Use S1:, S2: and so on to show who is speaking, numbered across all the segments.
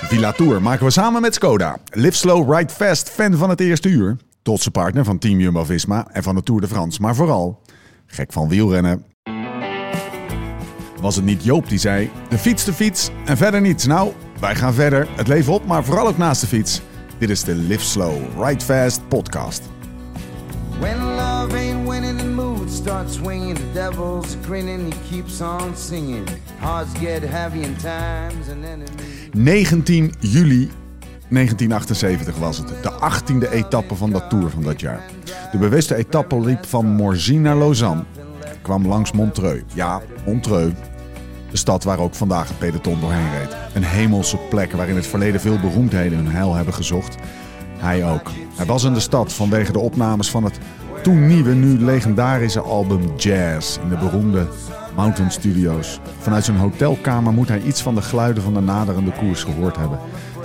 S1: Villa Tour maken we samen met Skoda. Live slow, ride fast, fan van het eerste uur. Trotse partner van Team Jumbo-Visma en van de Tour de France. Maar vooral, gek van wielrennen. Was het niet Joop die zei, de fiets, de fiets en verder niets. Nou, wij gaan verder, het leven op, maar vooral ook naast de fiets. Dit is de Live Slow, Ride Fast podcast.
S2: When love ain't winning, the mood starts swinging. The devil's grinning, he keeps on singing. Get heavy in times and.
S1: 19 juli 1978 was het. De 18e etappe van dat Tour van dat jaar. De bewuste etappe liep van Morzine naar Lausanne. Kwam langs Montreux. Ja, Montreux. De stad waar ook vandaag het peloton doorheen reed. Een hemelse plek waar in het verleden veel beroemdheden hun heil hebben gezocht. Hij ook. Hij was in de stad vanwege de opnames van het toen nieuwe, nu legendarische album Jazz in de beroemde Mountain Studios. Vanuit zijn hotelkamer moet hij iets van de geluiden van de naderende koers gehoord hebben.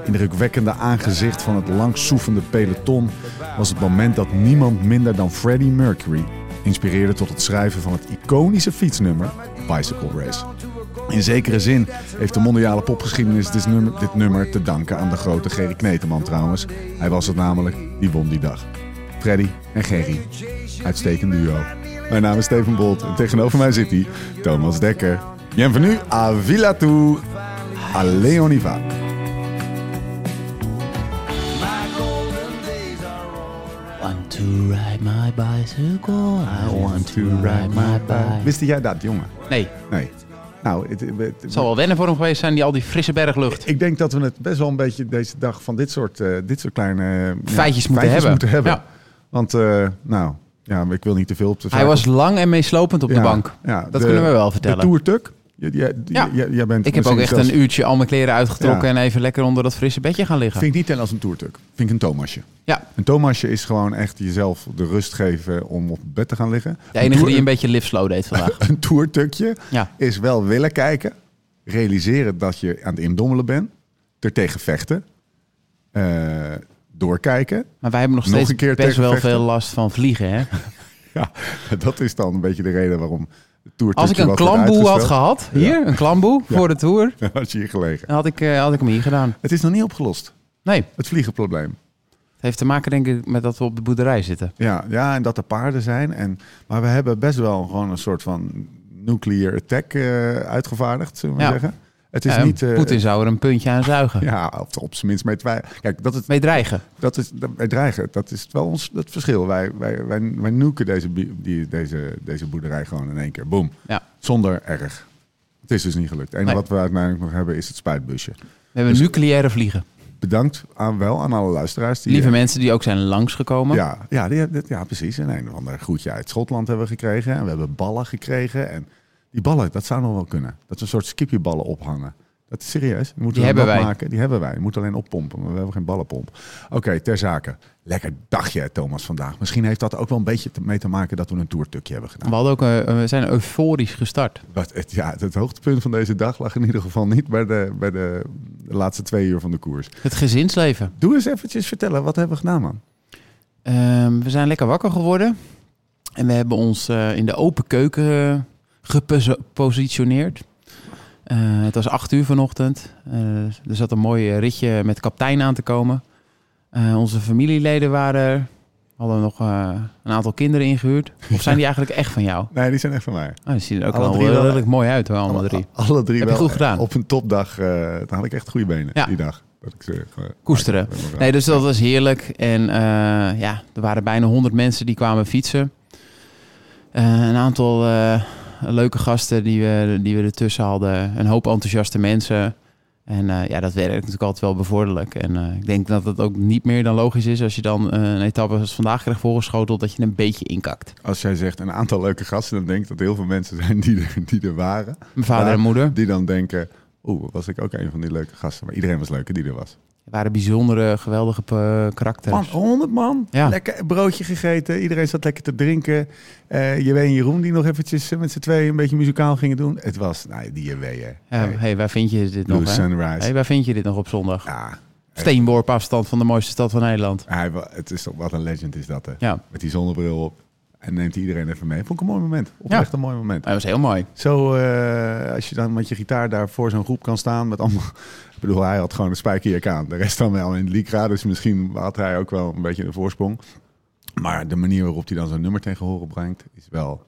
S1: Indrukwekkende aangezicht van het langsoefende peloton was het moment dat niemand minder dan Freddie Mercury inspireerde tot het schrijven van het iconische fietsnummer Bicycle Race. In zekere zin heeft de mondiale popgeschiedenis dit nummer, dit nummer te danken aan de grote Gerry Kneteman trouwens. Hij was het namelijk, die won die dag. Freddy en Gerry. Uitstekend duo. Mijn naam is Steven Bolt en tegenover mij zit hij, Thomas Dekker. Bienvenue à Villa Tour, à Leoniva.
S3: Want to ride my bicycle. I want to ride my bike.
S1: Wist jij dat, jongen?
S3: Nee,
S1: Nee. Nou, het, het-
S3: het zal wel wennen voor hem geweest zijn, die al die frisse berglucht.
S1: ik denk dat we het best wel een beetje deze dag van dit soort, eh, dit soort kleine
S3: Feitjes moeten hebben.
S1: moeten hebben.
S3: Ja.
S1: Want, eh, nou, ja, ik wil niet te veel op de
S3: Hij was lang en meeslopend op de
S1: Ja,
S3: bank.
S1: ja,
S3: dat
S1: de-
S3: kunnen we wel
S1: De
S3: vertellen.
S1: toertuk. Jij, jij,
S3: Ja.
S1: jij, jij bent
S3: ik heb ook echt een uurtje al mijn kleren uitgetrokken
S1: Ja.
S3: en even lekker onder dat frisse bedje gaan liggen.
S1: Vind ik niet als een toertuk. Vind ik een Thomasje.
S3: Ja,
S1: Een Thomasje is gewoon echt jezelf de rust geven om op bed te gaan liggen.
S3: de enige
S1: toer-
S3: die een beetje slow deed vandaag.
S1: een toertukje
S3: Ja.
S1: is wel willen kijken. Realiseren dat je aan het indommelen bent. Er tegen vechten. eh, doorkijken.
S3: Maar wij hebben nog
S1: Nog
S3: steeds
S1: een keer
S3: best wel veel last van vliegen. Hè?
S1: Ja, dat is dan een beetje de reden waarom
S3: Als ik een klamboe had gehad, hier, een klamboe
S1: Ja.
S3: voor de tour,
S1: had je hier gelegen.
S3: had ik, eh, had ik hem hier gedaan.
S1: Het is nog niet opgelost.
S3: Nee,
S1: Het vliegenprobleem.
S3: het heeft te maken denk ik met dat we op de boerderij zitten.
S1: Ja, ja, en dat er paarden zijn. En, maar we hebben best wel gewoon een soort van nuclear attack eh, uitgevaardigd, zullen we
S3: Ja.
S1: zeggen. Het is
S3: Ja,
S1: niet... eh,
S3: Poetin zou er een puntje aan zuigen.
S1: Ja, of op zijn minst mee twijfelen. Kijk, dat is,
S3: Mee dreigen.
S1: dat is, dat, dreigen. Dat is wel ons het verschil. Wij, wij, wij, wij nuken deze, die, deze, deze boerderij gewoon in één keer. Boom.
S3: Ja.
S1: Zonder erg. Het is dus niet gelukt. Het enige
S3: Nee.
S1: wat we uiteindelijk nog hebben is het spuitbusje.
S3: We hebben
S1: Dus-
S3: nucleaire vliegen.
S1: Bedankt aan, wel aan alle luisteraars. Die,
S3: Lieve
S1: eh,
S3: mensen die ook zijn langsgekomen.
S1: Ja, ja, die- ja, precies. En een of ander groetje uit Schotland hebben we gekregen. En we hebben ballen gekregen. En die ballen, dat zou nog wel kunnen. Dat we een soort skipjeballen ophangen. Dat is serieus. Die, moeten
S3: Die
S1: we
S3: hebben wij.
S1: Maken. Die hebben wij. Die moeten alleen oppompen. Maar we hebben geen ballenpomp. Oké, ter zake. Lekker dagje, Thomas, vandaag. Misschien heeft dat ook wel een beetje mee te maken dat we een toertukje hebben gedaan.
S3: We, hadden ook, eh, we zijn euforisch gestart.
S1: Wat, het, ja, het hoogtepunt van deze dag lag in ieder geval niet bij de, bij de, de laatste twee uur van de koers.
S3: Het gezinsleven.
S1: Doe eens eventjes vertellen, wat hebben we gedaan, man?
S3: Ehm, we zijn lekker wakker geworden. En we hebben ons eh, in de open keuken gepositioneerd. Eh, het was acht uur vanochtend. Eh, er zat een mooi eh, ritje met kaptein aan te komen. Onze familieleden waren er. We hadden nog een aantal kinderen ingehuurd. Of zijn die eigenlijk echt van jou?
S1: Nee, die zijn echt van mij.
S3: Oh, die zien er ook
S1: Alle drie wel.
S3: redelijk mooi uit hoor, allemaal drie.
S1: Alle drie
S3: Heb je
S1: wel.
S3: goed gedaan.
S1: Op een topdag, dan had ik echt goede benen
S3: Ja.
S1: die dag. Dat ik ze,
S3: Koesteren. Nee, dus dat was heerlijk. En ja, er waren bijna 100 mensen die kwamen fietsen. Een aantal leuke gasten die we, die we ertussen hadden. Een hoop enthousiaste mensen. En eh, ja, dat werkt natuurlijk altijd wel bevorderlijk. En eh, ik denk dat het ook niet meer dan logisch is als je dan eh, een etappe als vandaag krijgt voorgeschoteld, dat je een beetje inkakt.
S1: Als jij zegt een aantal leuke gasten, dan denk ik dat heel veel mensen zijn die er, die er waren.
S3: Mijn vader en moeder
S1: Die dan denken, oeh, was ik ook een van die leuke gasten. Maar iedereen was leuk hè, die er was.
S3: Waren bijzondere, geweldige eh, karakters.
S1: Man, 100 man.
S3: Ja.
S1: Lekker broodje gegeten. Iedereen zat lekker te drinken. Eh JW en Jeroen die nog eventjes eh, met z'n tweeën een beetje muzikaal gingen doen. Het was, nou, die JW hè.
S3: Ja,
S1: Hey,
S3: hey, waar vind je dit
S1: Blue
S3: nog?
S1: Sunrise.
S3: Hey, waar vind je dit nog op zondag?
S1: Ja,
S3: Steenworp afstand van de mooiste stad van Nederland.
S1: hij, het is toch wat een legend is dat hè.
S3: Ja.
S1: Met die zonnebril op. En neemt iedereen even mee. Vond ik een mooi moment. Oprecht een mooi moment.
S3: Dat was heel mooi.
S1: Zo, eh, als je dan met je gitaar daar voor zo'n groep kan staan met allemaal... Bedoel, hij had gewoon een spijkerjak aan. De rest dan wel in de lycra, dus misschien had hij ook wel een beetje een voorsprong. Maar de manier waarop hij dan zo'n nummer tegen horen brengt, is wel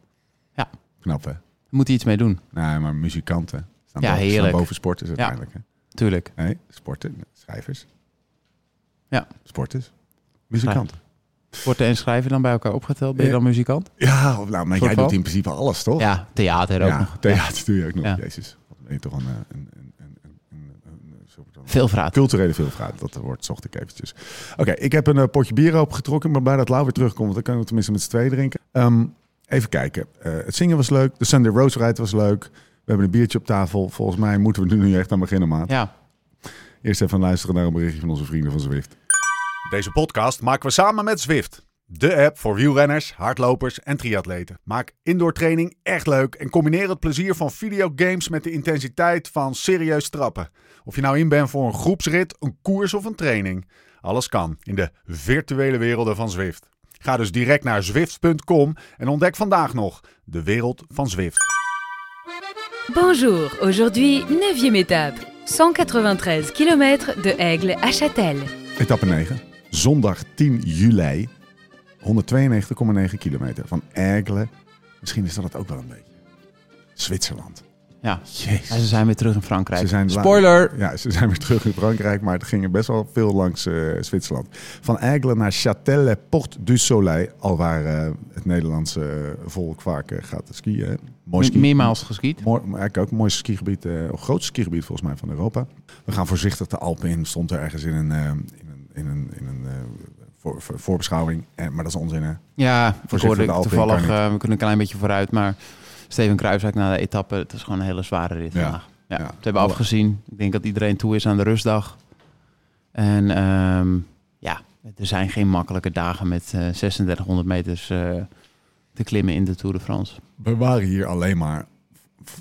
S3: Ja.
S1: knap, hè?
S3: Moet hij iets mee doen.
S1: Nee, maar muzikanten staan,
S3: Ja,
S1: boven, staan boven sporters uiteindelijk. Hè?
S3: Tuurlijk.
S1: Nee, sporten, schrijvers.
S3: Ja.
S1: Sporters, muzikanten.
S3: Sporten en schrijven dan bij elkaar opgeteld. Ben je dan muzikant?
S1: Ja, nou, maar jij doet in principe alles, toch?
S3: Ja, theater ook
S1: ja,
S3: nog.
S1: theater doe je ook nog. Jezus, wat ben je toch een, eh, een,
S3: Veel vraat.
S1: Culturele veelvraat, dat woord zocht ik eventjes. Oké, ik heb een eh, potje bier opengetrokken. Ik ben blij dat Lau weer terugkomt, want dan kunnen we tenminste met z'n tweeën drinken. Ehm, even kijken. Eh, het zingen was leuk. De Sunday Rose Ride was leuk. We hebben een biertje op tafel. Volgens mij moeten we nu echt aan beginnen, maat.
S3: Ja,
S1: Eerst even luisteren naar een berichtje van onze vrienden van Zwift.
S4: Deze podcast maken we samen met Zwift. De app voor wielrenners, hardlopers en triatleten. Maak indoor training echt leuk en combineer het plezier van videogames met de intensiteit van serieus trappen. Of je nou in bent voor een groepsrit, een koers of een training. Alles kan in de virtuele werelden van Zwift. Ga dus direct naar zwift.com en ontdek vandaag nog de wereld van Zwift.
S5: Bonjour, aujourd'hui 9e étape. 193 km de Aigle à Châtel.
S1: Etappe 9. Zondag 10 juli. 192,9 kilometer. Van Aigle. Misschien is dat het ook wel een beetje. Zwitserland.
S3: ja.
S1: Jezus.
S3: En ze zijn weer terug in Frankrijk.
S1: Ze zijn la-
S3: Spoiler!
S1: Ja, ze zijn weer terug in Frankrijk, maar het ging best wel veel langs eh, Zwitserland. Van Aigle naar Châtel-le-Port du Soleil, al waar eh, het Nederlandse volk vaak eh, gaat skiën. Mooi ski.
S3: Meermaals geskiet.
S1: Mooi, eigenlijk ook een mooi skigebied, of grootste skigebied volgens mij van Europa. We gaan voorzichtig de Alpen in. Stond er ergens in een, in een, in een, in een voor, voor- voorbeschouwing. En, maar dat is onzin, hè?
S3: Ja, ik hoorde toevallig, eh, we kunnen een klein beetje vooruit, maar Steven Kruijswijk na de etappe, het is gewoon een hele zware rit
S1: Ja.
S3: vandaag. Ja,
S1: Ja.
S3: Ze hebben afgezien. Ik denk dat iedereen toe is aan de rustdag. En ehm, ja, er zijn geen makkelijke dagen met eh 3600 meters eh, te klimmen in de Tour de France.
S1: We waren hier alleen maar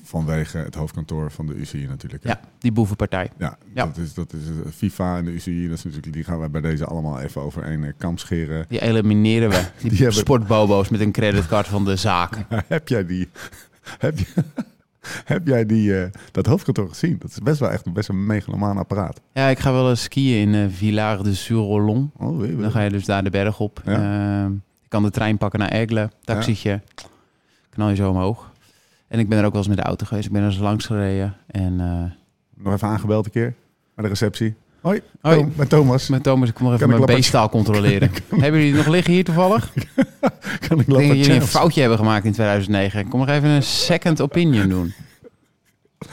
S1: vanwege het hoofdkantoor van de UCI natuurlijk. hè?
S3: Ja, die boevenpartij.
S1: Ja,
S3: Ja.
S1: Dat, is, dat is eh, FIFA en de UCI. Dat is natuurlijk, die gaan we bij deze allemaal even over één eh, kam scheren.
S3: Die elimineren we. Die,
S1: Die hebben-
S3: sportbobo's met een creditcard van de zaak.
S1: heb jij die... Heb, je, heb jij die, eh, dat hoofdkantoor gezien? Dat is best wel echt een best een megalomaan apparaat.
S3: Ja, ik ga wel eens skiën in eh Villars de Sur-Rollon.
S1: Oh,
S3: Dan ga je dus daar de berg op.
S1: Ja.
S3: Ehm, je kan de trein pakken naar Aigle, taxietje. Knal je zo omhoog. En ik ben er ook wel eens met de auto geweest. Ik ben er eens langs gereden. En eh,
S1: Nog even aangebeld een keer bij de receptie. Hoi,
S3: Hoi.
S1: Met Thomas.
S3: met Thomas, ik kom nog even
S1: Kan
S3: mijn beestaal controleren. Hebben jullie het nog liggen hier toevallig?
S1: kan ik
S3: Ik denk dat jullie een foutje hebben gemaakt in 2009. Ik kom nog even een second opinion doen.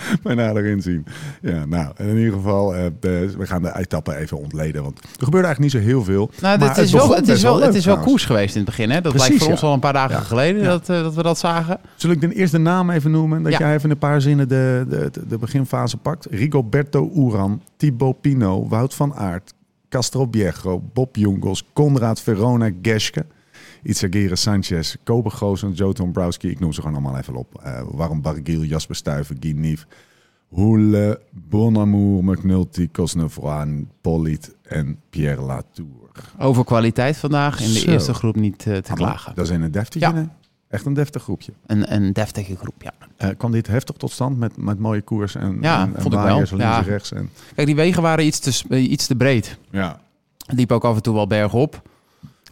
S1: bij nader inzien. Ja, nou, in ieder geval, eh, de- we gaan de etappe even ontleden. Want er gebeurde eigenlijk niet zo heel veel.
S3: Nou,
S1: Maar
S3: het is, wel, het is wel,
S1: leuk
S3: het is wel koers geweest in het begin. Hè? Dat
S1: Precies,
S3: lijkt voor
S1: ja.
S3: ons al een paar dagen
S1: Ja.
S3: geleden
S1: Ja.
S3: dat, eh, dat we dat zagen.
S1: Zal ik dan eerst de naam even noemen? Dat jij even in een paar zinnen de, de, de, beginfase pakt. Rigoberto Uran, Thibaut Pinot, Wout van Aert, Castro Biegro, Bob Jungels, Konrad Verona, Geske, Itzagere Sanchez, Kobe Goosen, Joe Dombrowski. Ik noem ze gewoon allemaal even op. Eh waarom Barguil, Jasper Stuyven, Guy Nief, Hoele, Bonamour, McNulty, Cosnefroid, Polit en Pierre Latour.
S3: Over kwaliteit vandaag in de
S1: Zo.
S3: eerste groep niet eh, te klagen.
S1: Dat is een deftige,
S3: Ja.
S1: Echt een deftig groepje.
S3: Een, een deftige groep, ja.
S1: Eh, kwam dit heftig tot stand met, met mooie koers en,
S3: Ja,
S1: en, en
S3: vond ik wel.
S1: waaiers links
S3: Ja.
S1: en rechts? En,
S3: Kijk, die wegen waren iets te, iets te breed.
S1: ja.
S3: Liep ook af en toe wel bergop.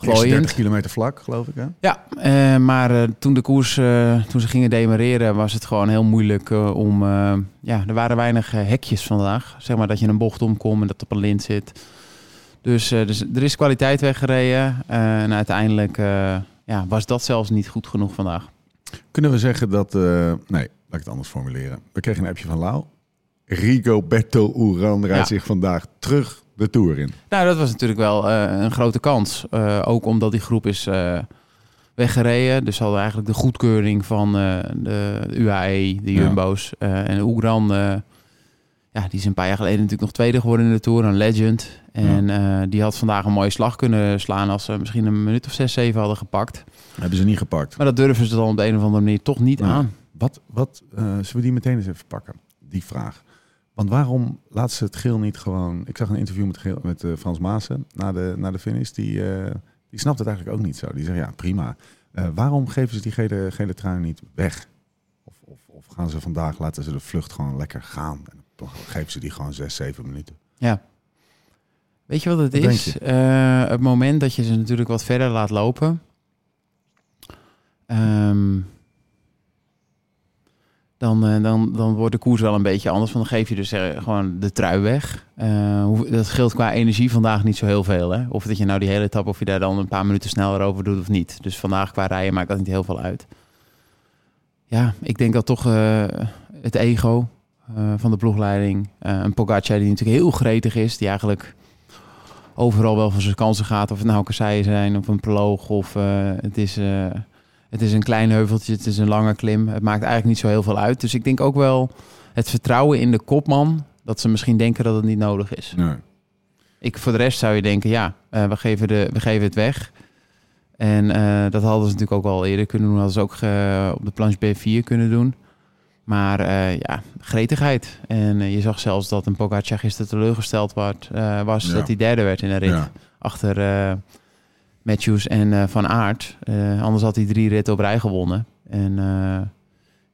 S1: Eerste 30
S3: Glooiend.
S1: kilometer vlak, geloof ik. Hè?
S3: Ja, eh, maar eh, toen de koers, eh, toen ze gingen demareren, was het gewoon heel moeilijk om... ja, er waren weinig hekjes vandaag. Zeg maar dat je een bocht omkomt en dat op een lint zit. Dus, dus er is kwaliteit weggereden. en uiteindelijk ja, was dat zelfs niet goed genoeg vandaag.
S1: Kunnen we zeggen dat... nee, laat ik het anders formuleren. We kregen een appje van Lau. Rigoberto Uran rijdt
S3: Ja.
S1: zich vandaag terug de Tour in.
S3: Nou, dat was natuurlijk wel eh, een grote kans. Eh, ook omdat die groep is eh, weggereden. Dus hadden eigenlijk de goedkeuring van de UAE, de. Jumbo's. en Oegran, ja, die is een paar jaar geleden natuurlijk nog tweede geworden in de Tour. Een legend. En die had vandaag een mooie slag kunnen slaan als ze misschien een minuut of zes, zeven hadden gepakt.
S1: Hebben ze niet gepakt.
S3: Maar dat durven ze dan op de een of andere manier toch niet aan.
S1: Wat, wat zullen we die meteen eens even pakken? Die vraag. Want waarom laat ze het geel niet gewoon... Ik zag een interview met, geel, met eh, Frans Maassen na de, na de finish. Die, eh, die snapt het eigenlijk ook niet zo. Die zegt, ja, prima. Eh, waarom geven ze die gele, gele trui niet weg? Of, of, of gaan ze vandaag, laten ze de vlucht gewoon lekker gaan? En dan geven ze die gewoon zes, zeven minuten.
S3: Ja. Weet je wat het
S1: Wat
S3: is? Het moment dat je ze natuurlijk wat verder laat lopen. ehm, dan, eh, dan, dan wordt de koers wel een beetje anders. Want dan geef je dus eh, gewoon de trui weg. Eh, dat scheelt qua energie vandaag niet zo heel veel. Hè? Of dat je nou die hele etappe, of je daar dan een paar minuten sneller over doet of niet. Dus vandaag qua rijden maakt dat niet heel veel uit. Ja, ik denk dat toch het ego van de ploegleiding. een Pogacar die natuurlijk heel gretig is. Die eigenlijk overal wel van zijn kansen gaat. Of het nou kasseien zijn of een proloog. Of het, is, het is een klein heuveltje, het is een lange klim. Het maakt eigenlijk niet zo heel veel uit. Dus ik denk ook wel het vertrouwen in de kopman. Dat ze misschien denken dat het niet nodig is.
S1: Nee.
S3: Ik, voor de rest zou je denken, ja, eh, we, geven de, we geven het weg. En eh, dat hadden ze natuurlijk ook al eerder kunnen doen. Hadden ze ook eh, op de planche B4 kunnen doen. Maar ja, gretigheid. En je zag zelfs dat een Pogacar gisteren teleurgesteld werd, was
S1: Ja.
S3: dat hij derde werd in de rit.
S1: Ja.
S3: Achter Matthews en eh, Van Aert. Eh, anders had hij drie ritten op rij gewonnen. En eh,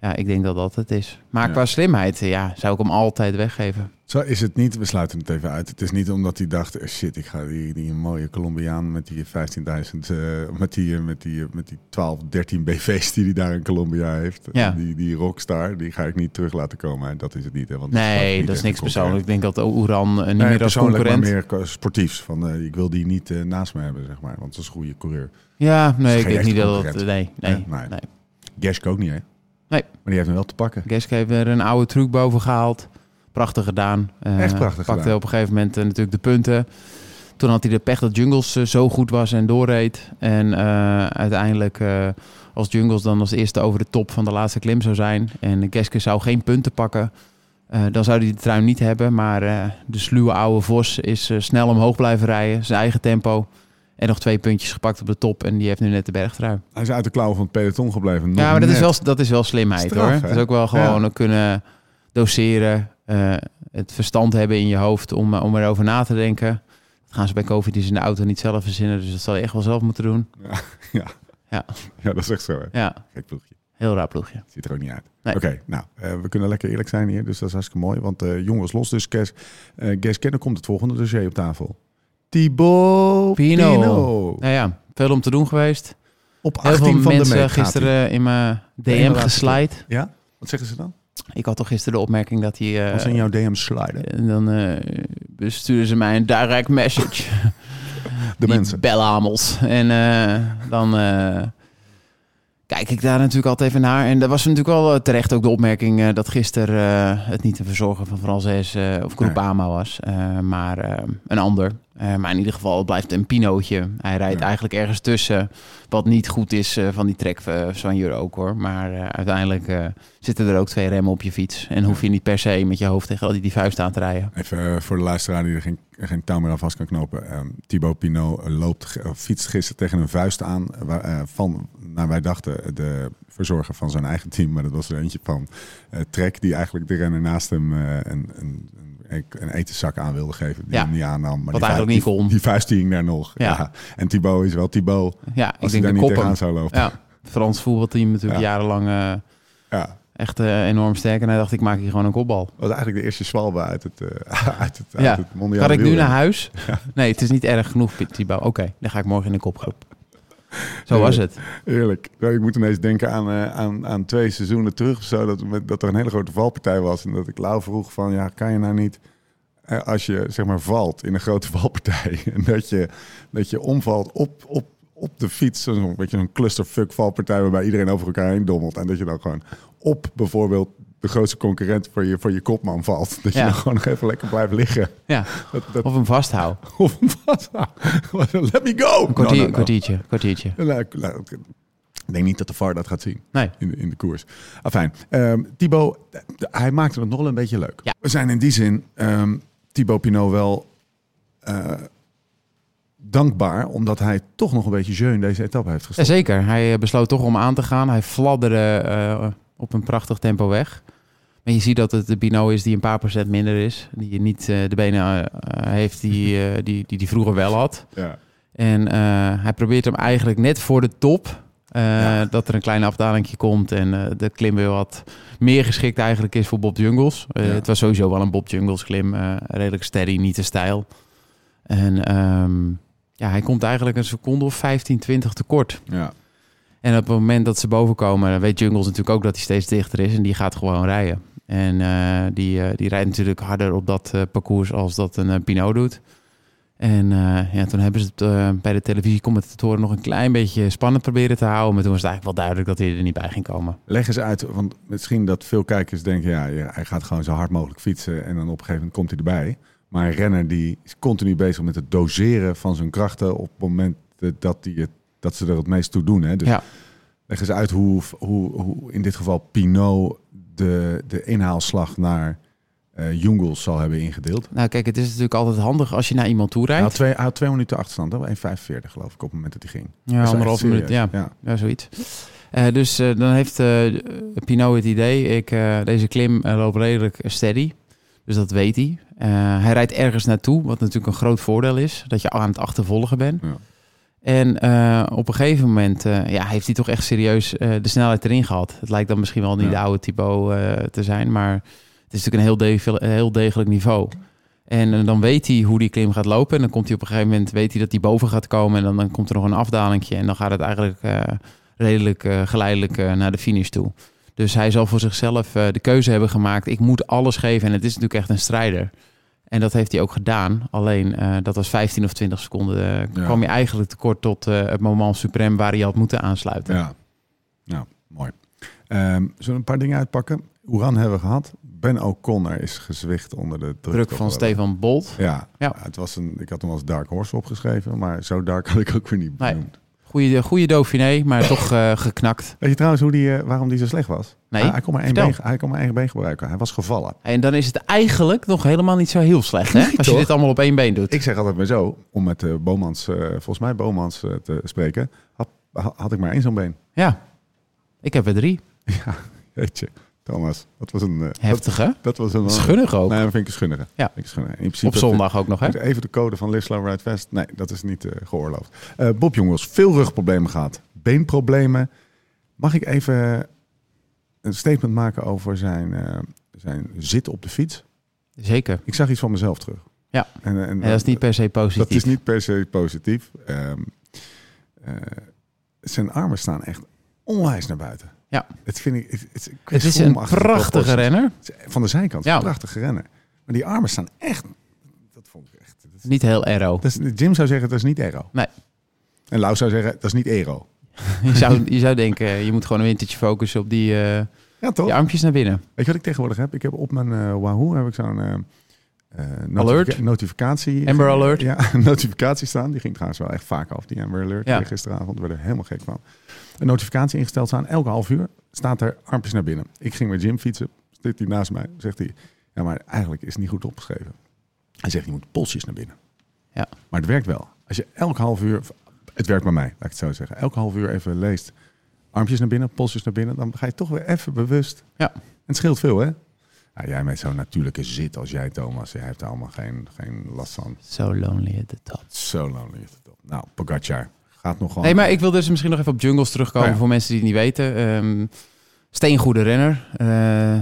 S3: ja, ik denk dat dat het is. Maar
S1: Ja.
S3: qua slimheid, ja, zou ik hem altijd weggeven.
S1: Zo is het niet, we sluiten het even uit. Het is niet omdat hij dacht, eh, shit, ik ga die, die mooie Colombiaan met die 15.000, eh, met, die, eh, met, die, met die 12, 13 BV's die hij daar in Colombia heeft.
S3: Ja.
S1: Die, die rockstar, die ga ik niet terug laten komen. Dat is het niet. Hè, want
S3: Nee, dat is niks persoonlijk.
S1: concurrent.
S3: Ik denk dat Oeran niet
S1: Nee,
S3: meer als
S1: persoonlijk, maar
S3: concurrent...
S1: meer sportiefs. Van, ik wil die niet naast me hebben, zeg maar. Want dat is een goede coureur.
S3: Ja, nee,
S1: is
S3: ik denk niet dat dat...
S1: concurrent.
S3: Nee, nee,
S1: Nee, nee. ook niet, hè?
S3: Nee.
S1: Maar die heeft hem wel te pakken.
S3: Geske heeft er een oude truc boven gehaald. Prachtig gedaan. Eh,
S1: Echt prachtig
S3: Pakte
S1: gedaan.
S3: op een gegeven moment eh, natuurlijk de punten. Toen had hij de pech dat Jungles eh, zo goed was en doorreed. En uiteindelijk als Jungles dan als eerste over de top van de laatste klim zou zijn. En Geske zou geen punten pakken. dan zou hij de trui niet hebben. Maar de sluwe oude Vos is eh, snel omhoog blijven rijden. Zijn eigen tempo. En nog twee puntjes gepakt op de top. En die heeft nu net de bergtrui.
S1: Hij is uit de klauwen van het peloton gebleven. Nog
S3: Ja, maar dat is, wel, dat is wel slimheid
S1: Straf,
S3: hoor.
S1: hè?
S3: Het is ook wel gewoon
S1: Ja.
S3: kunnen doseren. eh, het verstand hebben in je hoofd om, eh, om erover na te denken. Dat gaan ze bij COVID in de auto niet zelf verzinnen. Dus dat zal je echt wel zelf moeten doen.
S1: Ja, dat is echt zo, hè?
S3: Ja,
S1: Gek ploegje.
S3: heel raar ploegje.
S1: Ziet er ook niet uit.
S3: Nee.
S1: Oké, nou, eh, we kunnen lekker eerlijk zijn hier, dus dat is hartstikke mooi. Want jongens, los dus, Kes, Ges Kenner komt het volgende dossier op tafel. Thibaut
S3: Pino.
S1: Pino.
S3: Nou ja, veel om te doen geweest.
S1: Op
S3: Heel
S1: 18
S3: veel
S1: van de
S3: mensen
S1: meet gaat
S3: gisteren in mijn DM
S1: hij. Ja? Wat zeggen ze dan?
S3: Ik had toch gisteren de opmerking dat hij... eh,
S1: Wat zijn jouw DM sliden?
S3: En dan eh, besturen ze mij een direct message.
S1: De
S3: Die
S1: mensen.
S3: belhamels. En eh, dan eh, kijk ik daar natuurlijk altijd even naar. En dat was natuurlijk wel eh, terecht ook de opmerking eh, dat gisteren eh, het niet de verzorger van Frances eh of Groupama was, maar een ander. Maar in ieder geval, het blijft een pinootje. Hij rijdt
S1: Ja.
S3: eigenlijk ergens tussen. Wat niet goed is van die trek van Jur ook hoor. Maar uiteindelijk zitten er ook twee remmen op je fiets. En hoef je niet per se met je hoofd tegen al die, die vuist aan te rijden.
S1: Even voor de luisteraar die er geen, geen touw meer aan vast kan knopen. Ehm Thibaut Pinot loopt, fietst gisteren tegen een vuist aan. van, naar wij dachten, de verzorger van zijn eigen team. Maar dat was er eentje van eh Trek. Die eigenlijk de renner naast hem eh, een, een, een, een etenzak aan wilde geven. Die
S3: Ja.
S1: hem niet aannam. Maar
S3: Wat
S1: die
S3: eigenlijk niet kon.
S1: Die, vuist hing daar nog.
S3: Ja.
S1: Ja. En Thibaut is wel Thibaut.
S3: Ja,
S1: Als
S3: ik
S1: hij daar
S3: denk de
S1: niet
S3: koppen.
S1: tegenaan zou lopen.
S3: Ja, Frans voetbalteam natuurlijk
S1: Ja.
S3: jarenlang eh,
S1: Ja.
S3: echt eh, enorm sterk. En hij dacht, ik maak hier gewoon een kopbal.
S1: Dat was eigenlijk de eerste zwalbe uit het, eh uit het, uit het mondiale
S3: Ga ik nu naar huis? Nee, het is niet erg genoeg, Thibaut. Oké, dan ga ik morgen in de kopgroep. Zo was het.
S1: Eerlijk. Nou, Ik moet ineens denken aan, eh, aan, aan twee seizoenen terug of zo. Dat, met- dat er een hele grote valpartij was. En dat ik Lau vroeg van, ja, kan je nou niet... eh, als je, zeg maar, valt in een grote valpartij... en dat je, dat je omvalt op, op, op de fiets... Zo'n beetje zo'n clusterfuck valpartij... waarbij iedereen over elkaar heen dommelt. En dat je dan gewoon op bijvoorbeeld... de grootste concurrent voor je, voor je kopman valt. Dat je
S3: Ja.
S1: dan gewoon nog even lekker blijft liggen.
S3: Ja,
S1: Dat, dat,
S3: of hem vasthoud.
S1: of hem vast. Let me go!
S3: Een kwartier,
S1: No, no, no.
S3: kwartiertje, kwartiertje.
S1: Nou, ik- nou, ik denk niet dat de VAR dat gaat zien
S3: Nee.
S1: in de, in de koers. Afijn, ehm Thibaut, eh, hij maakte het nog wel een beetje leuk.
S3: Ja.
S1: We zijn in die zin ehm Thibaut Pinot wel eh, dankbaar... omdat hij toch nog een beetje jeu in deze etappe heeft gestopt.
S3: Jazeker, hij eh, besloot toch om aan te gaan. Hij fladderde op een prachtig tempo weg. Maar je ziet dat het de Bino is die een paar procent minder is. Die niet eh, de benen eh, heeft die, eh, die, die die vroeger wel had.
S1: Ja.
S3: En eh, hij probeert hem eigenlijk net voor de top Eh,
S1: Ja.
S3: Dat er een klein afdalingje komt en eh, de klim weer wat meer geschikt eigenlijk is voor Bob Jungles. Eh,
S1: Ja.
S3: Het was sowieso wel een Bob Jungles klim. eh, redelijk steady, niet te stijl. En ehm, ja, hij komt eigenlijk een seconde of 15, 20 tekort.
S1: Ja.
S3: En op het moment dat ze boven komen, dan weet Jungles natuurlijk ook dat hij steeds dichter is. En die gaat gewoon rijden. En eh, die, eh, die rijdt natuurlijk harder op dat eh, parcours als dat een Pinot doet. En ja, toen hebben ze het bij de televisiecommentatoren nog een klein beetje spannend proberen te houden. Maar toen was het eigenlijk wel duidelijk dat hij er niet bij ging komen.
S1: Leg eens uit, want misschien dat veel kijkers denken, ja, hij gaat gewoon zo hard mogelijk fietsen en dan op een gegeven moment komt hij erbij. Maar een renner die is continu bezig met het doseren van zijn krachten op het moment dat, die het, dat ze er het meest toe doen. Hè? Dus
S3: Ja.
S1: leg eens uit hoe, hoe, hoe in dit geval Pinot de, de inhaalslag naar Jungels zal hebben ingedeeld.
S3: Nou kijk, het is natuurlijk altijd handig als je naar iemand toe
S1: Hij
S3: rijdt.
S1: had twee, hij had twee minuten achterstand, hè? 1,45 geloof ik op het moment dat hij ging.
S3: Ja, anderhalf minuut. Ja.
S1: ja.
S3: Ja, zoiets. Eh, dus eh, dan heeft Pinot het idee, ik, deze klim loopt redelijk steady. Dus dat weet hij. Hij rijdt ergens naartoe, wat natuurlijk een groot voordeel is. Dat je aan het achtervolgen bent.
S1: Ja.
S3: En eh, op een gegeven moment eh, ja, heeft hij toch echt serieus eh, de snelheid erin gehad. Het lijkt dan misschien wel niet
S1: Ja.
S3: de oude Thibaut te zijn, maar het is natuurlijk een heel, de- een heel degelijk niveau. En dan weet hij hoe die klim gaat lopen. En dan komt hij op een gegeven moment, weet hij dat hij boven gaat komen. En dan, dan komt er nog een afdalingje. En dan gaat het eigenlijk redelijk geleidelijk naar de finish toe. Dus hij zal voor zichzelf de keuze hebben gemaakt. Ik moet alles geven. En het is natuurlijk echt een strijder. En dat heeft hij ook gedaan. Alleen eh, dat was 15 of 20 seconden. eh,
S1: Ja.
S3: kwam je eigenlijk tekort tot eh, het moment suprem waar hij had moeten aansluiten.
S1: Ja, nou, mooi. Ehm, zullen we een paar dingen uitpakken? Oeran hebben we gehad. Ben O'Connor is gezwicht onder de druk,
S3: van. Stefan Bolt.
S1: Ja,
S3: Ja.
S1: het was een, ik had hem als Dark Horse opgeschreven, maar zo dark had ik ook weer niet
S3: Nee. Goeie, goeie Dauphiné, maar toch eh, geknakt.
S1: Weet je trouwens hoe die, eh, waarom die zo slecht was?
S3: Nee,
S1: hij, hij, kon maar één been, hij kon maar één been gebruiken. Hij was gevallen.
S3: En dan is het eigenlijk nog helemaal niet zo heel slecht, hè? Als je dit allemaal op één been doet.
S1: Ik zeg altijd maar zo, om met eh Bomans, volgens mij Bomans te spreken, had, had ik maar één zo'n been.
S3: Ja, ik heb er drie.
S1: Ja, weet je. Thomas, dat was een... eh,
S3: Heftig, hè?
S1: Dat, was een...
S3: Schunnig ook.
S1: Nee, dat vind ik een schunnige.
S3: Ja.
S1: Vind ik schunnige. In principe
S3: Op zondag ook nog, hè?
S1: Even de code van Live Slow Ride Fast. Nee, dat is niet eh, geoorloofd. Eh, Bob jongens, veel rugproblemen gehad. Beenproblemen. Mag ik even een statement maken over zijn, zijn zit op de fiets?
S3: Zeker.
S1: Ik zag iets van mezelf terug.
S3: Ja.
S1: En, en,
S3: En dat is niet per se positief.
S1: dat is niet per se positief. Ehm, eh, zijn armen staan echt onwijs naar buiten.
S3: Ja.
S1: Het vind ik... Het, het,
S3: Het is een prachtige renner.
S1: Van de zijkant.
S3: Ja.
S1: Een prachtige renner. Maar die armen staan echt... Dat vond ik echt... Dat is,
S3: Niet heel aero.
S1: dat is, Jim zou zeggen, dat is niet aero.
S3: Nee.
S1: En Lau zou zeggen, dat is niet aero.
S3: Je zou, je zou denken, je moet gewoon een wintertje focussen op die, eh,
S1: Ja, toch?
S3: die armpjes naar binnen.
S1: Weet je wat ik tegenwoordig heb? Ik heb op mijn eh, Wahoo heb ik zo'n
S3: Alert?
S1: notificatie.
S3: Amber Alert?
S1: Ja, notificatie staan. Die ging trouwens wel echt vaak af, die Amber Alert.
S3: Ja.
S1: Gisteravond, we werden er helemaal gek van. Een notificatie ingesteld staan. Elke half uur staat er armpjes naar binnen. Ik ging met Jim fietsen. Zit hij naast mij. Zegt hij, ja, maar eigenlijk is het niet goed opgeschreven. Hij zegt, je moet polsjes naar binnen.
S3: Ja.
S1: Maar het werkt wel. Als je elk half uur, het werkt bij mij, laat ik het zo zeggen. Elke half uur even leest, armpjes naar binnen, polsjes naar binnen. Dan ga je toch weer even bewust.
S3: Ja.
S1: En het scheelt veel, hè? Jij met zo'n natuurlijke zit als jij, Thomas. Jij hebt er allemaal geen, geen last van.
S3: So lonely at the top.
S1: Zo lonely is het op. Nou, Pogacar gaat nog gewoon...
S3: Nee, maar ik wil dus misschien nog even op jungles terugkomen
S1: Oh ja.
S3: voor mensen die het niet weten. Ehm steengoede renner.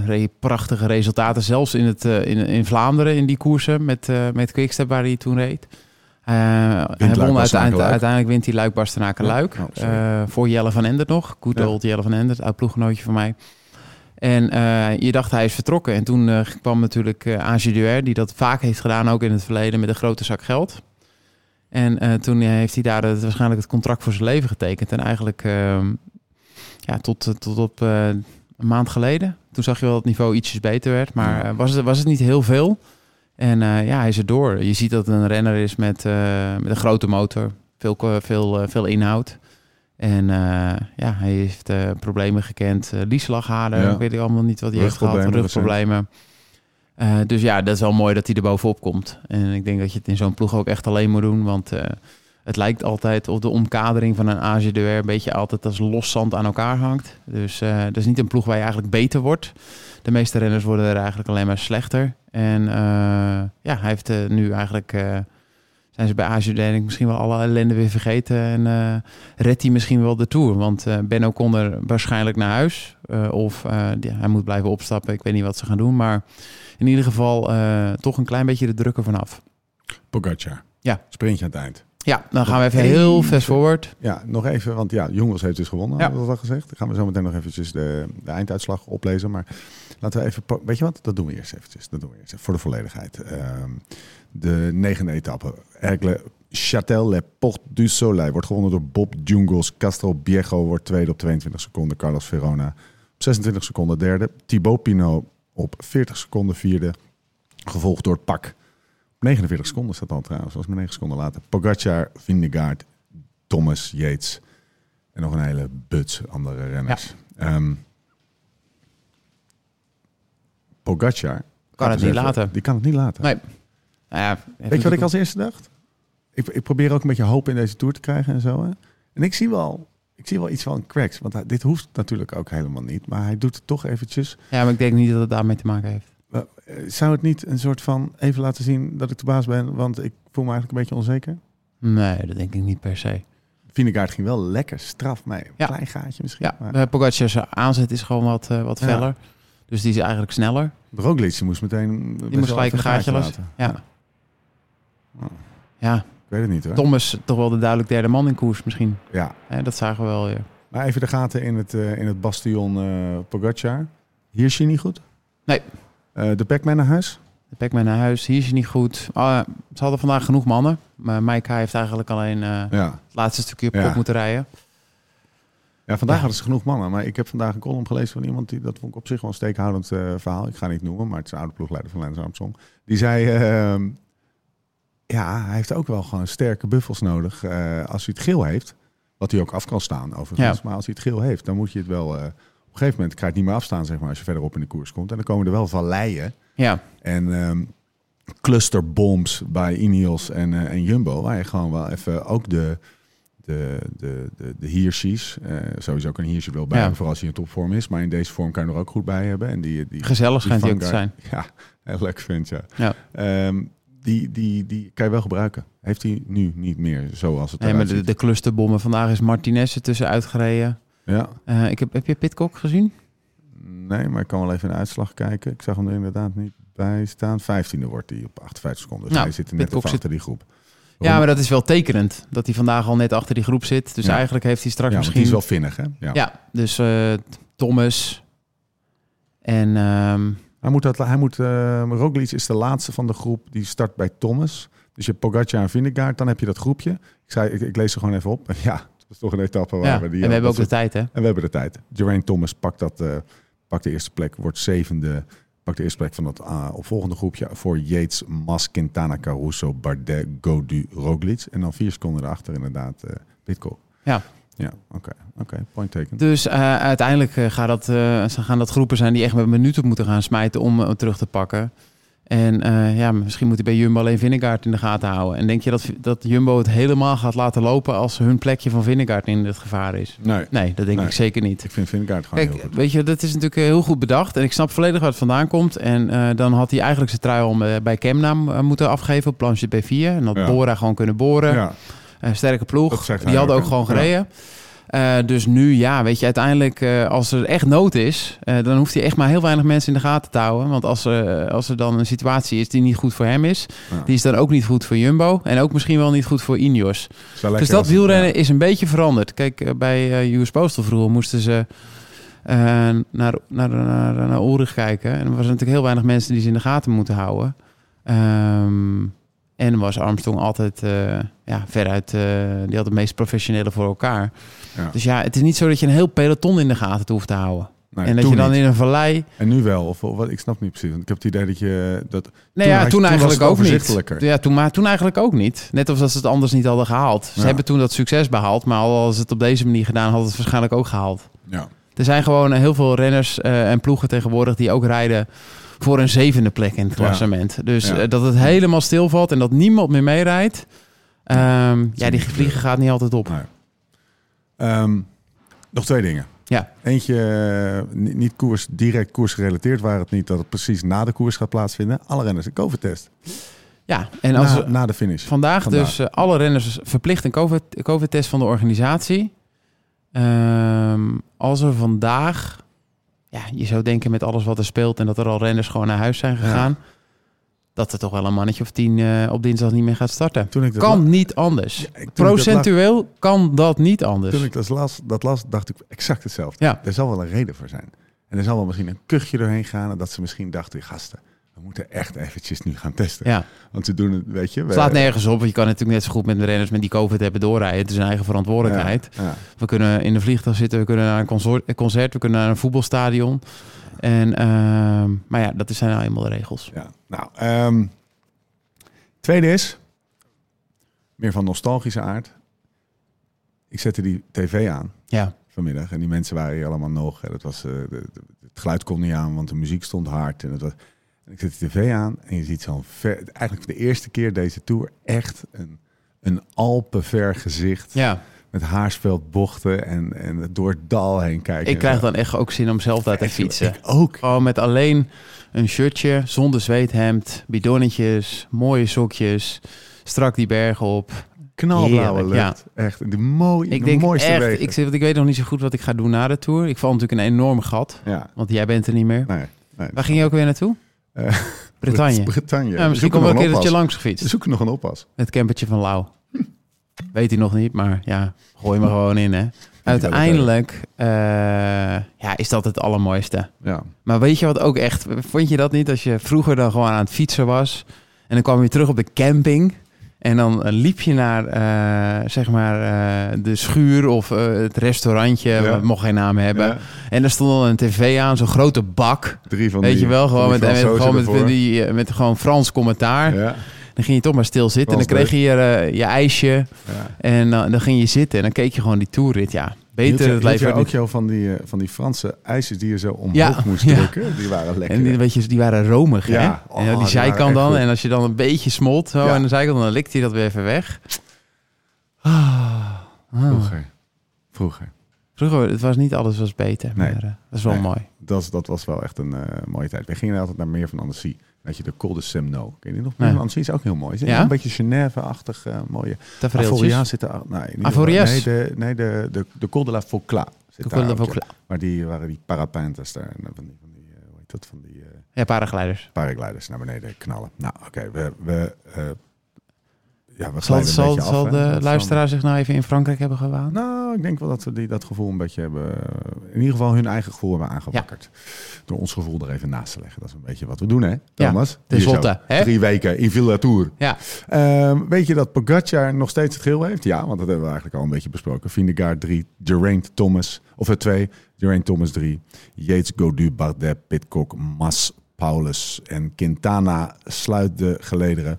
S3: reed prachtige resultaten, zelfs in, het, eh, in, in Vlaanderen in die koersen met, eh met Quickstep waar hij toen reed. Hij won uiteindelijk, uiteindelijk wint hij Luik Bastenaken Luik.
S1: Ja, oh,
S3: voor Jelle van Endert nog. Good
S1: Ja.
S3: old Jelle van Endert, oud ploeggenootje van mij. En je dacht hij is vertrokken. En toen kwam natuurlijk uh, Duer, die dat vaak heeft gedaan, ook in het verleden, met een grote zak geld. En eh, toen eh, heeft hij daar het, waarschijnlijk het contract voor zijn leven getekend. En eigenlijk ehm, ja, tot, tot op eh, een maand geleden. Toen zag je wel dat het niveau ietsjes beter werd. Maar eh, was, het, was het niet heel veel. En eh, ja, hij is er door. Je ziet dat het een renner is met, eh, met een grote motor. Veel, veel, eh, veel inhoud. En eh, ja, hij heeft eh, problemen gekend. Uh, Lieslaghaden,
S1: Ja.
S3: ik weet allemaal niet wat hij heeft gehad.
S1: Rugproblemen,
S3: Eh, dus ja, dat is wel mooi dat hij er bovenop komt. En ik denk dat je het in zo'n ploeg ook echt alleen moet doen. Want eh, het lijkt altijd of de omkadering van een AG de een beetje altijd als los zand aan elkaar hangt. Dus eh dat is niet een ploeg waar je eigenlijk beter wordt. De meeste renners worden er eigenlijk alleen maar slechter. En ja, hij heeft nu eigenlijk zijn ze bij AG denk ik misschien wel alle ellende weer vergeten. En eh redt hij misschien wel de Tour. Want eh Benno kon er waarschijnlijk naar huis. Eh, of hij moet blijven opstappen. Ik weet niet wat ze gaan doen. Maar in ieder geval toch een klein beetje de druk ervan af.
S1: Pogacar.
S3: Ja.
S1: Sprintje aan het eind.
S3: Ja, dan gaan we even heel fast forward.
S1: Ja, nog even, want ja, Jongens heeft dus gewonnen,
S3: Ja.
S1: hadden we al gezegd. Dan gaan we zo meteen nog eventjes de, de einduitslag oplezen. Maar laten we even, weet je wat, dat doen we eerst eventjes. Dat doen we eerst even, voor de volledigheid. Ehm, de negende etappe, Ergle Châtel Le Port du Soleil, wordt gewonnen door Bob Jungels. Castro Viejo wordt tweede op 22 seconden. Carlos Verona op 26 seconden derde. Thibaut Pinot op 40 seconden vierde. Gevolgd door Pak. 49 seconden staat al trouwens, was maar 9 seconden later. Pogacar, Vingegaard, Thomas, Yates en nog een hele buts andere renners. Ehm, Pogacar
S3: Kan het
S1: dus
S3: niet
S1: even-
S3: laten.
S1: Die kan het niet laten.
S3: Nee. Nou ja,
S1: Weet je wat ik als eerste dacht? Ik, ik probeer ook een beetje hoop in deze tour te krijgen en zo. Hè? En ik zie wel, ik zie wel iets van cracks, want hij- dit hoeft natuurlijk ook helemaal niet. Maar hij doet het toch eventjes.
S3: Ja, maar ik denk niet dat het daarmee te maken heeft.
S1: Eh, Zou het niet een soort van even laten zien dat ik de baas ben, want ik voel me eigenlijk een beetje onzeker?
S3: Nee, dat denk ik niet per se.
S1: Vingegaard ging wel lekker straf mee. Een
S3: Ja.
S1: klein gaatje misschien.
S3: Ja,
S1: maar
S3: de Pogacar's aanzet is gewoon wat, eh, wat
S1: Ja.
S3: feller. Dus die is eigenlijk sneller.
S1: Roglic moest meteen...
S3: Die moest gelijk een gaatje laten. Ja.
S1: Ja.
S3: Ja,
S1: Ik weet het niet hoor.
S3: Thomas toch wel de duidelijk derde man in koers misschien.
S1: Ja.
S3: Hè, dat zagen we wel weer.
S1: Maar even de gaten in het, eh, in het bastion eh Pogacar. Hier is hij niet goed?
S3: Nee.
S1: Eh, de Pac-Man naar huis?
S3: De Pac-Man naar huis, hier is hij niet goed. Ah, ze hadden vandaag genoeg mannen. Maar Mike heeft eigenlijk alleen eh,
S1: Ja.
S3: het laatste stukje op
S1: Ja.
S3: moeten rijden.
S1: Ja, vandaag
S3: Ja.
S1: hadden ze genoeg mannen. Maar ik heb vandaag een column gelezen van iemand die dat vond ik op zich wel een steekhoudend eh, verhaal. Ik ga niet noemen, maar het is een oude ploegleider van Lance Armstrong. Die zei, ehm, ja, hij heeft ook wel gewoon sterke buffels nodig als hij het geel heeft. Wat hij ook af kan staan overigens.
S3: Ja.
S1: Maar als hij het geel heeft, dan moet je het wel... op een gegeven moment krijg je het niet meer afstaan, zeg maar, als je verderop in de koers komt. En dan komen er wel valleien
S3: Ja,
S1: en ehm clusterbombs bij Ineos en, eh, en Jumbo. Waar je gewoon wel even ook de, de, de, de, de Hirschies, eh, sowieso kan een wel bij
S3: Ja.
S1: vooral als hij in topvorm is. Maar in deze vorm kan je er ook goed bij hebben. En die, die,
S3: gezellig schijnt hij ook te zijn.
S1: Ja, heel leuk vind ja.
S3: Ja.
S1: Ehm, die, die, die kan je wel gebruiken. Heeft hij nu niet meer zoals het
S3: Nee, maar de, de clusterbommen. Vandaag is Martinez er tussen uitgereden.
S1: Ja,
S3: Eh, ik heb, heb je Pitcock gezien?
S1: nee, maar ik kan wel even in de uitslag kijken. Ik zag hem er inderdaad niet bij staan. 15e wordt hij op 58 seconden. Dus
S3: Nou,
S1: hij zit er net
S3: zit-
S1: achter die groep.
S3: Ja, maar dat is wel tekenend. Dat hij vandaag al net achter die groep zit. Dus
S1: Ja.
S3: eigenlijk heeft hij straks
S1: ja,
S3: misschien...
S1: die is wel vinnig, hè? Ja.
S3: Ja, dus eh, Thomas en ehm,
S1: Hij moet, dat, hij moet eh, Roglic is de laatste van de groep die start bij Thomas. Dus je hebt Pogacar en Vingegaard, dan heb je dat groepje. Ik, zei, ik, ik lees er gewoon even op. Ja, dat is toch een etappe waar
S3: ja.
S1: we
S3: en
S1: die...
S3: we hebben ook de tijd, hè?
S1: En we hebben de tijd. Geraint Thomas pakt, dat, eh, pakt de eerste plek, wordt zevende. Pakt de eerste plek van dat uh, opvolgende groepje voor Yates, Mas, Quintana, Caruso, Bardet, Godu, Roglic. En dan vier seconden erachter inderdaad uh, Pitcock.
S3: Ja.
S1: Ja, oké. oké, point taken.
S3: Dus eh, uiteindelijk eh, gaat dat, eh, ze gaan dat groepen zijn die echt met minuten moeten gaan smijten om eh, terug te pakken. En eh, ja, misschien moet hij bij Jumbo alleen Vingegaard in de gaten houden. En denk je dat, dat Jumbo het helemaal gaat laten lopen als hun plekje van Vingegaard in het gevaar is?
S1: Nee,
S3: Nee, dat denk
S1: Nee.
S3: ik zeker niet.
S1: ik vind Vingegaard gewoon heel
S3: Kijk,
S1: goed.
S3: weet je, dat is natuurlijk eh, heel goed bedacht. En ik snap volledig waar het vandaan komt. En eh, dan had hij eigenlijk zijn trui om bij Kemna moeten afgeven op planche B4. En dat
S1: Ja.
S3: Bora gewoon kunnen boren.
S1: Ja,
S3: sterke ploeg. Die hadden
S1: ook,
S3: gewoon
S1: Ja.
S3: Eh, dus nu, ja, weet je, uiteindelijk, eh, als er echt nood is, eh, dan hoeft hij echt maar heel weinig mensen in de gaten te houden. Want als, er als er dan een situatie is die niet goed voor hem is,
S1: Ja.
S3: die is dan ook niet goed voor Jumbo. En ook misschien wel niet goed voor Ineos. Dus dat wielrennen
S1: ja.
S3: is een beetje veranderd. Kijk, bij US Postal vroeger moesten ze naar, naar, naar, naar Ulrich kijken. En er was natuurlijk heel weinig mensen die ze in de gaten moeten houden. Ehm, en was Armstrong altijd ja, veruit, eh, die had het meest professionele voor elkaar.
S1: Ja.
S3: Dus ja, het is niet zo dat je een heel peloton in de gaten hoeft te houden.
S1: Nee,
S3: en dat
S1: toen
S3: je dan
S1: niet.
S3: in een vallei...
S1: En nu wel, of wat? Ik snap niet precies. Want ik heb het idee dat je dat.
S3: Nee, ja,
S1: had-
S3: toen, eigenlijk ook niet. Ja, toen, maar toen eigenlijk ook niet. Net als dat ze het anders niet hadden gehaald. Ze
S1: Ja.
S3: hebben toen dat succes behaald, maar al ze het op deze manier gedaan, hadden het waarschijnlijk ook gehaald.
S1: Ja.
S3: Er zijn gewoon heel veel renners eh, en ploegen tegenwoordig die ook rijden voor een zevende plek in het
S1: Ja.
S3: klassement. Dus
S1: Ja.
S3: eh, dat het helemaal stilvalt en dat niemand meer meerijdt. Ehm, ja, die vliegen gaat niet altijd op.
S1: Nee. Ehm, nog twee dingen.
S3: Ja.
S1: Eentje, eh, ni- niet koers, direct koers gerelateerd, waar het niet dat het precies na de koers gaat plaatsvinden. Alle renners een COVID-test.
S3: Ja, en als
S1: na,
S3: we-
S1: na de finish.
S3: vandaag,
S1: Vandaag.
S3: dus eh, alle renners verplicht een COVID- COVID-test van de organisatie. Ehm, als er vandaag, ja, je zou denken met alles wat er speelt en dat er al renners gewoon naar huis zijn gegaan, dat er toch wel een mannetje of tien eh, op dinsdag niet meer gaat starten.
S1: Toen ik dat
S3: Kan niet anders.
S1: Ja, dat
S3: Procentueel kan dat niet anders.
S1: Toen ik dat las, dat las, dacht ik exact hetzelfde.
S3: Ja.
S1: Er zal wel een reden voor zijn. En er zal wel misschien een kuchje doorheen gaan. En dat ze misschien dachten, gasten, we moeten echt eventjes nu gaan testen.
S3: Ja,
S1: Want ze doen het, weet je.
S3: het slaat nergens op. want Je kan natuurlijk net zo goed met de renners met die COVID hebben doorrijden. Het is een eigen verantwoordelijkheid.
S1: Ja, ja.
S3: We kunnen in de vliegtuig zitten, we kunnen naar een concert, we kunnen naar een voetbalstadion. En, ehm, maar ja, dat zijn nou eenmaal de regels.
S1: Ja, nou, ehm, tweede is, meer van nostalgische aard. Ik zette die tv aan
S3: Ja,
S1: vanmiddag en die mensen waren hier allemaal nog. En dat was, eh, de, de- het geluid kon niet aan, want de muziek stond hard. En, het was, en ik zet de tv aan en je ziet zo'n ver, eigenlijk voor de eerste keer deze tour echt een, een alpenver gezicht.
S3: ja.
S1: Met haarspeldbochten en, en door het dal heen kijken.
S3: ik krijg dan echt ook zin om zelf daar te fietsen.
S1: Ik ook.
S3: Gewoon met alleen een shirtje, zonder zweethemd, bidonnetjes, mooie sokjes, strak die bergen op.
S1: Knalblauwe lucht. Echt de, mooie,
S3: Ik
S1: de
S3: denk
S1: mooiste
S3: echt,
S1: wegen.
S3: ik, zeg- ik weet nog niet zo goed wat ik ga doen na de Tour. Ik val natuurlijk een enorm gat,
S1: Ja,
S3: want jij bent er niet meer.
S1: nee. nee.
S3: Waar ging je ook weer naartoe?
S1: Eh,
S3: Bretagne.
S1: Bretagne.
S3: Ja, misschien komt wel een keer dat je langs
S1: We
S3: gefietst.
S1: zoeken nog een oppas.
S3: Het campertje van Lau. Weet hij nog niet, maar ja, gooi me gewoon in, hè. Uiteindelijk eh, ja, is dat het allermooiste.
S1: Ja.
S3: Maar weet je wat ook echt... Vond je dat niet als je vroeger dan gewoon aan het fietsen was... en dan kwam je terug op de camping... en dan eh, liep je naar, eh, zeg maar, de schuur of het restaurantje...
S1: Ja.
S3: het mocht geen naam hebben.
S1: Ja.
S3: En er stond dan een tv aan, zo'n grote bak...
S1: Drie van
S3: Weet
S1: die,
S3: je wel, gewoon met, gewoon met, die, met gewoon Frans commentaar.
S1: Ja,
S3: Dan ging je toch maar stil zitten. En dan kreeg je je, eh, je ijsje.
S1: ja.
S3: En dan- dan ging je zitten en dan keek je gewoon die tourrit. Ja, beter het leven.
S1: je ook jou van die, eh, van die Franse ijsjes die je zo omhoog
S3: Ja,
S1: moest
S3: ja.
S1: drukken? Die waren lekker.
S3: En die, weet je, die waren romig,
S1: Ja.
S3: hè?
S1: Oh,
S3: en die
S1: die
S3: zijkant dan.
S1: goed.
S3: En als je dan een beetje smolt zo aan de zijkant, dan likt hij dat weer even weg. Ah. Ah.
S1: Vroeger. Vroeger.
S3: Vroeger, het was niet alles was beter.
S1: Nee.
S3: Maar, eh, dat is wel
S1: Nee.
S3: mooi.
S1: Dat, dat was wel echt een eh, mooie tijd. We gingen altijd naar meer van Annecy. Weet je, de Col de Semno. Ken je die nog?
S3: Nee.
S1: Annecy is ook heel mooi. Is
S3: Ja?
S1: Een beetje Genève-achtig eh, mooie. Avoria zit er... Nee? Nee, de, nee de, de, de Col de la Faucla zit
S3: De Col de
S1: ja. Maar die waren die parapentes daar. En Van die, van die, eh, hoe heet dat? Van die... eh,
S3: Ja, paraglijders.
S1: paragliders naar beneden knallen. Nou, oké, we, we, eh, ja, we
S3: Zal,
S1: hè.
S3: de luisteraar zich nou even in Frankrijk hebben gewaand?
S1: Nou, ik denk wel dat we die, dat gevoel een beetje hebben... eh, In ieder geval hun eigen gevoel hebben aangewakkerd. Door ons gevoel er even naast te leggen. Dat is een beetje wat we doen, hè, Thomas?
S3: ten
S1: Hier zo,
S3: slotte, hè?
S1: Drie weken in Villa Tour.
S3: Ja,
S1: Ehm, weet je dat Pogacar nog steeds het geel heeft? Ja, want dat hebben we eigenlijk al een beetje besproken. Vingegaard 3, Geraint Thomas, of het 2, Geraint Thomas 3, Yates, Godu, Bardet, Pitcock, Mas, Paulus en Quintana sluit de gelederen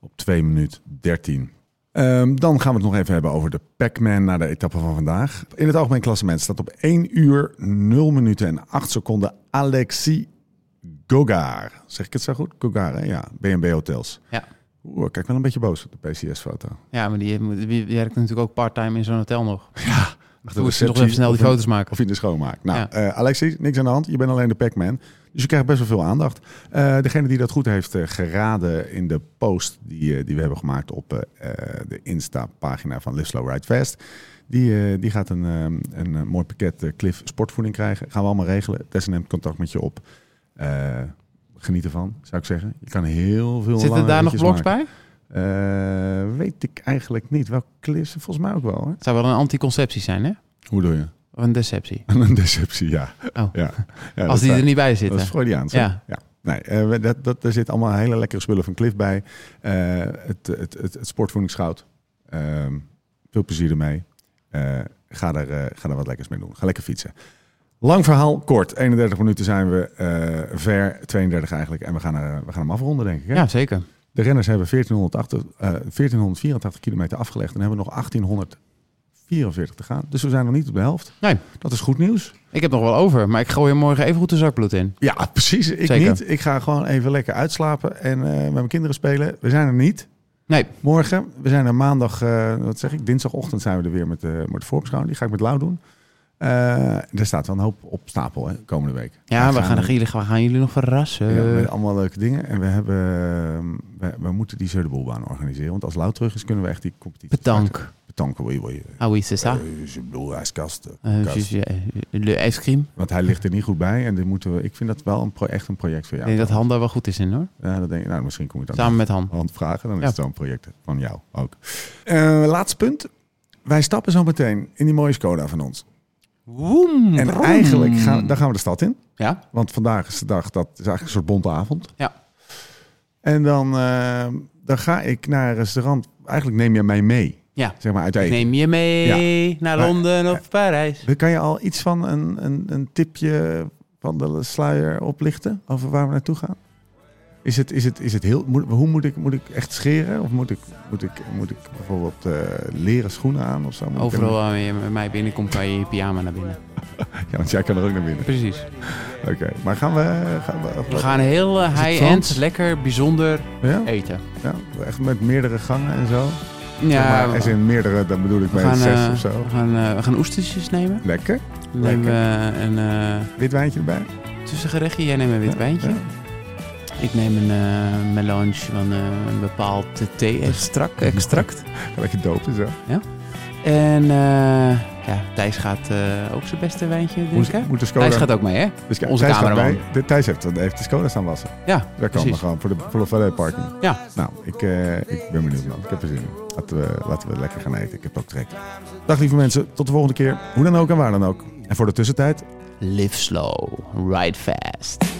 S1: op 2 minuut 13. Ehm, dan gaan we het nog even hebben over de Pac-Man na de etappe van vandaag. In het algemeen klassement staat op 1 uur 0 minuten en 8 seconden Alexis Gogar. Zeg ik het zo goed? Gogar, hè? ja. B&B Hotels.
S3: Ja.
S1: Oeh, kijk wel een beetje boos op de PCS-foto.
S3: ja maar die, die werkt natuurlijk ook part-time in zo'n hotel nog.
S1: Achter
S3: Toen nog even snel die foto's maken.
S1: Of in de schoonmaak. Nou,
S3: Ja.
S1: eh, Alexis, niks aan de hand. Je bent alleen de Pac-Man. Dus je krijgt best wel veel aandacht. Eh, degene die dat goed heeft eh, geraden in de post die, die we hebben gemaakt op de Insta-pagina van Live Slow Ride Fast. Die, die gaat een, eh, een, mooi pakket Cliff sportvoeding krijgen. Gaan we allemaal regelen. Tessa neemt contact met je op. Geniet ervan, zou ik zeggen. Je kan heel veel
S3: Zitten daar nog blogs
S1: maken.
S3: bij?
S1: Eh, weet ik eigenlijk niet. Welke Cliff? Volgens mij ook wel. Hoor.
S3: Het zou wel een anticonceptie zijn, hè?
S1: Hoe doe je?
S3: Of een deceptie.
S1: Een deceptie, ja.
S3: Oh.
S1: ja. ja
S3: Als die er niet bij
S1: Dat
S3: zitten.
S1: is Freudiaans.
S3: Ja.
S1: ja. Nee, eh, we- dat, dat, er zit allemaal hele lekkere spullen van Cliff bij. Eh, het, het, het, het sportvoedingsgoud. Ehm, veel plezier ermee. Eh, ga, er, eh, ga er wat lekkers mee doen. Ga lekker fietsen. Lang verhaal, kort. 31 minuten zijn we eh, ver, 32 eigenlijk. En we gaan, we gaan hem afronden, denk ik. Hè?
S3: Ja, zeker.
S1: De renners hebben 1480, eh, 1484 kilometer afgelegd en hebben nog 1844 te gaan. Dus we zijn nog niet op de helft.
S3: Nee.
S1: Dat is goed nieuws.
S3: Ik heb nog wel over, maar ik gooi er morgen even goed de zakbloed in.
S1: Ja, precies. Ik
S3: Zeker.
S1: niet. Ik ga gewoon even lekker uitslapen en eh, met mijn kinderen spelen. We zijn er niet.
S3: Nee,
S1: Morgen, we zijn er maandag, eh, wat zeg ik, dinsdagochtend zijn we er weer met, de met de voorbeschouwing. Die ga ik met Lau doen. Eh, er staat wel een hoop op stapel hè, komende week.
S3: ja, we gaan, we gaan jullie nog verrassen.
S1: Met allemaal leuke dingen. En we hebben, ehm, we, we moeten die Zuiderboelbaan organiseren. Want als Lau terug is, kunnen we echt die competitie
S3: Bedank.
S1: starten. Bedank, oui, oui.
S3: Ah oui, c'est ça.
S1: Eh, je bedoel, ijskast.
S3: Eh, je- Le ijscream.
S1: Want hij ligt er niet goed bij. En dit moeten we, ik vind dat wel een echt een project voor
S3: Ik
S1: jou.
S3: denk dat Han daar wel goed is in hoor.
S1: Ja, dat denk ik. Nou, misschien kom je dan
S3: Samen met Han.
S1: hand vragen. Dan is
S3: Ja.
S1: het zo'n project van jou ook. Eh, laatste punt. Wij stappen zo meteen in die mooie Skoda van ons.
S3: Woem,
S1: En eigenlijk gaan, daar gaan we de stad in.
S3: Ja?
S1: Want vandaag is de dag, dat is eigenlijk een soort bonte avond.
S3: Ja.
S1: En dan, eh, dan ga ik naar een restaurant. Eigenlijk neem je mij mee,
S3: Ja.
S1: zeg maar uit eten.
S3: neem je mee naar
S1: Maar-
S3: Londen of Parijs.
S1: Kan je al iets van een, een, een tipje van de sluier oplichten over waar we naartoe gaan? Is het, is het, is het heel, moet, hoe moet ik, moet ik echt scheren? Of moet ik, moet ik, moet ik bijvoorbeeld eh, leren schoenen aan of zo? Moet
S3: Overal waar je bij mij binnenkomt, kan je je pyjama naar binnen.
S1: Ja, want jij kan er ook naar binnen.
S3: Precies.
S1: Oké, maar gaan we... Gaan we,
S3: We gaan heel eh, high-end, lekker, bijzonder
S1: Ja?
S3: eten.
S1: ja, echt met meerdere gangen en zo?
S3: Ja,
S1: maar, in meerdere, dan bedoel ik
S3: gaan,
S1: zes
S3: eh,
S1: of zo.
S3: we gaan, we gaan oestertjes nemen.
S1: Lekker.
S3: Dan nemen we een eh,
S1: Wit wijntje erbij.
S3: tussengerechtje. Jij neemt een wit
S1: Ja,
S3: wijntje.
S1: ja.
S3: Ik neem een eh, melange van eh, een bepaald thee-extract. extract.
S1: Lekker doop en zo.
S3: En eh, ja, Thijs gaat ook zijn beste wijntje drinken.
S1: Moet, moet de Skoda...
S3: Thijs gaat ook mee, hè?
S1: dus
S3: onze
S1: Thijs
S3: cameraman.
S1: De, Thijs heeft, heeft de Skoda staan wassen.
S3: Ja,
S1: Daar kan
S3: precies.
S1: we gewoon voor de, voor de valet parking.
S3: Ja.
S1: Nou, ik, ik ben benieuwd man. Ik heb er zin in. Laten we, laten we lekker gaan eten. Ik heb ook trek. Dag lieve mensen. Tot de volgende keer. Hoe dan ook en waar dan ook. En voor de tussentijd.
S3: Live slow, ride fast.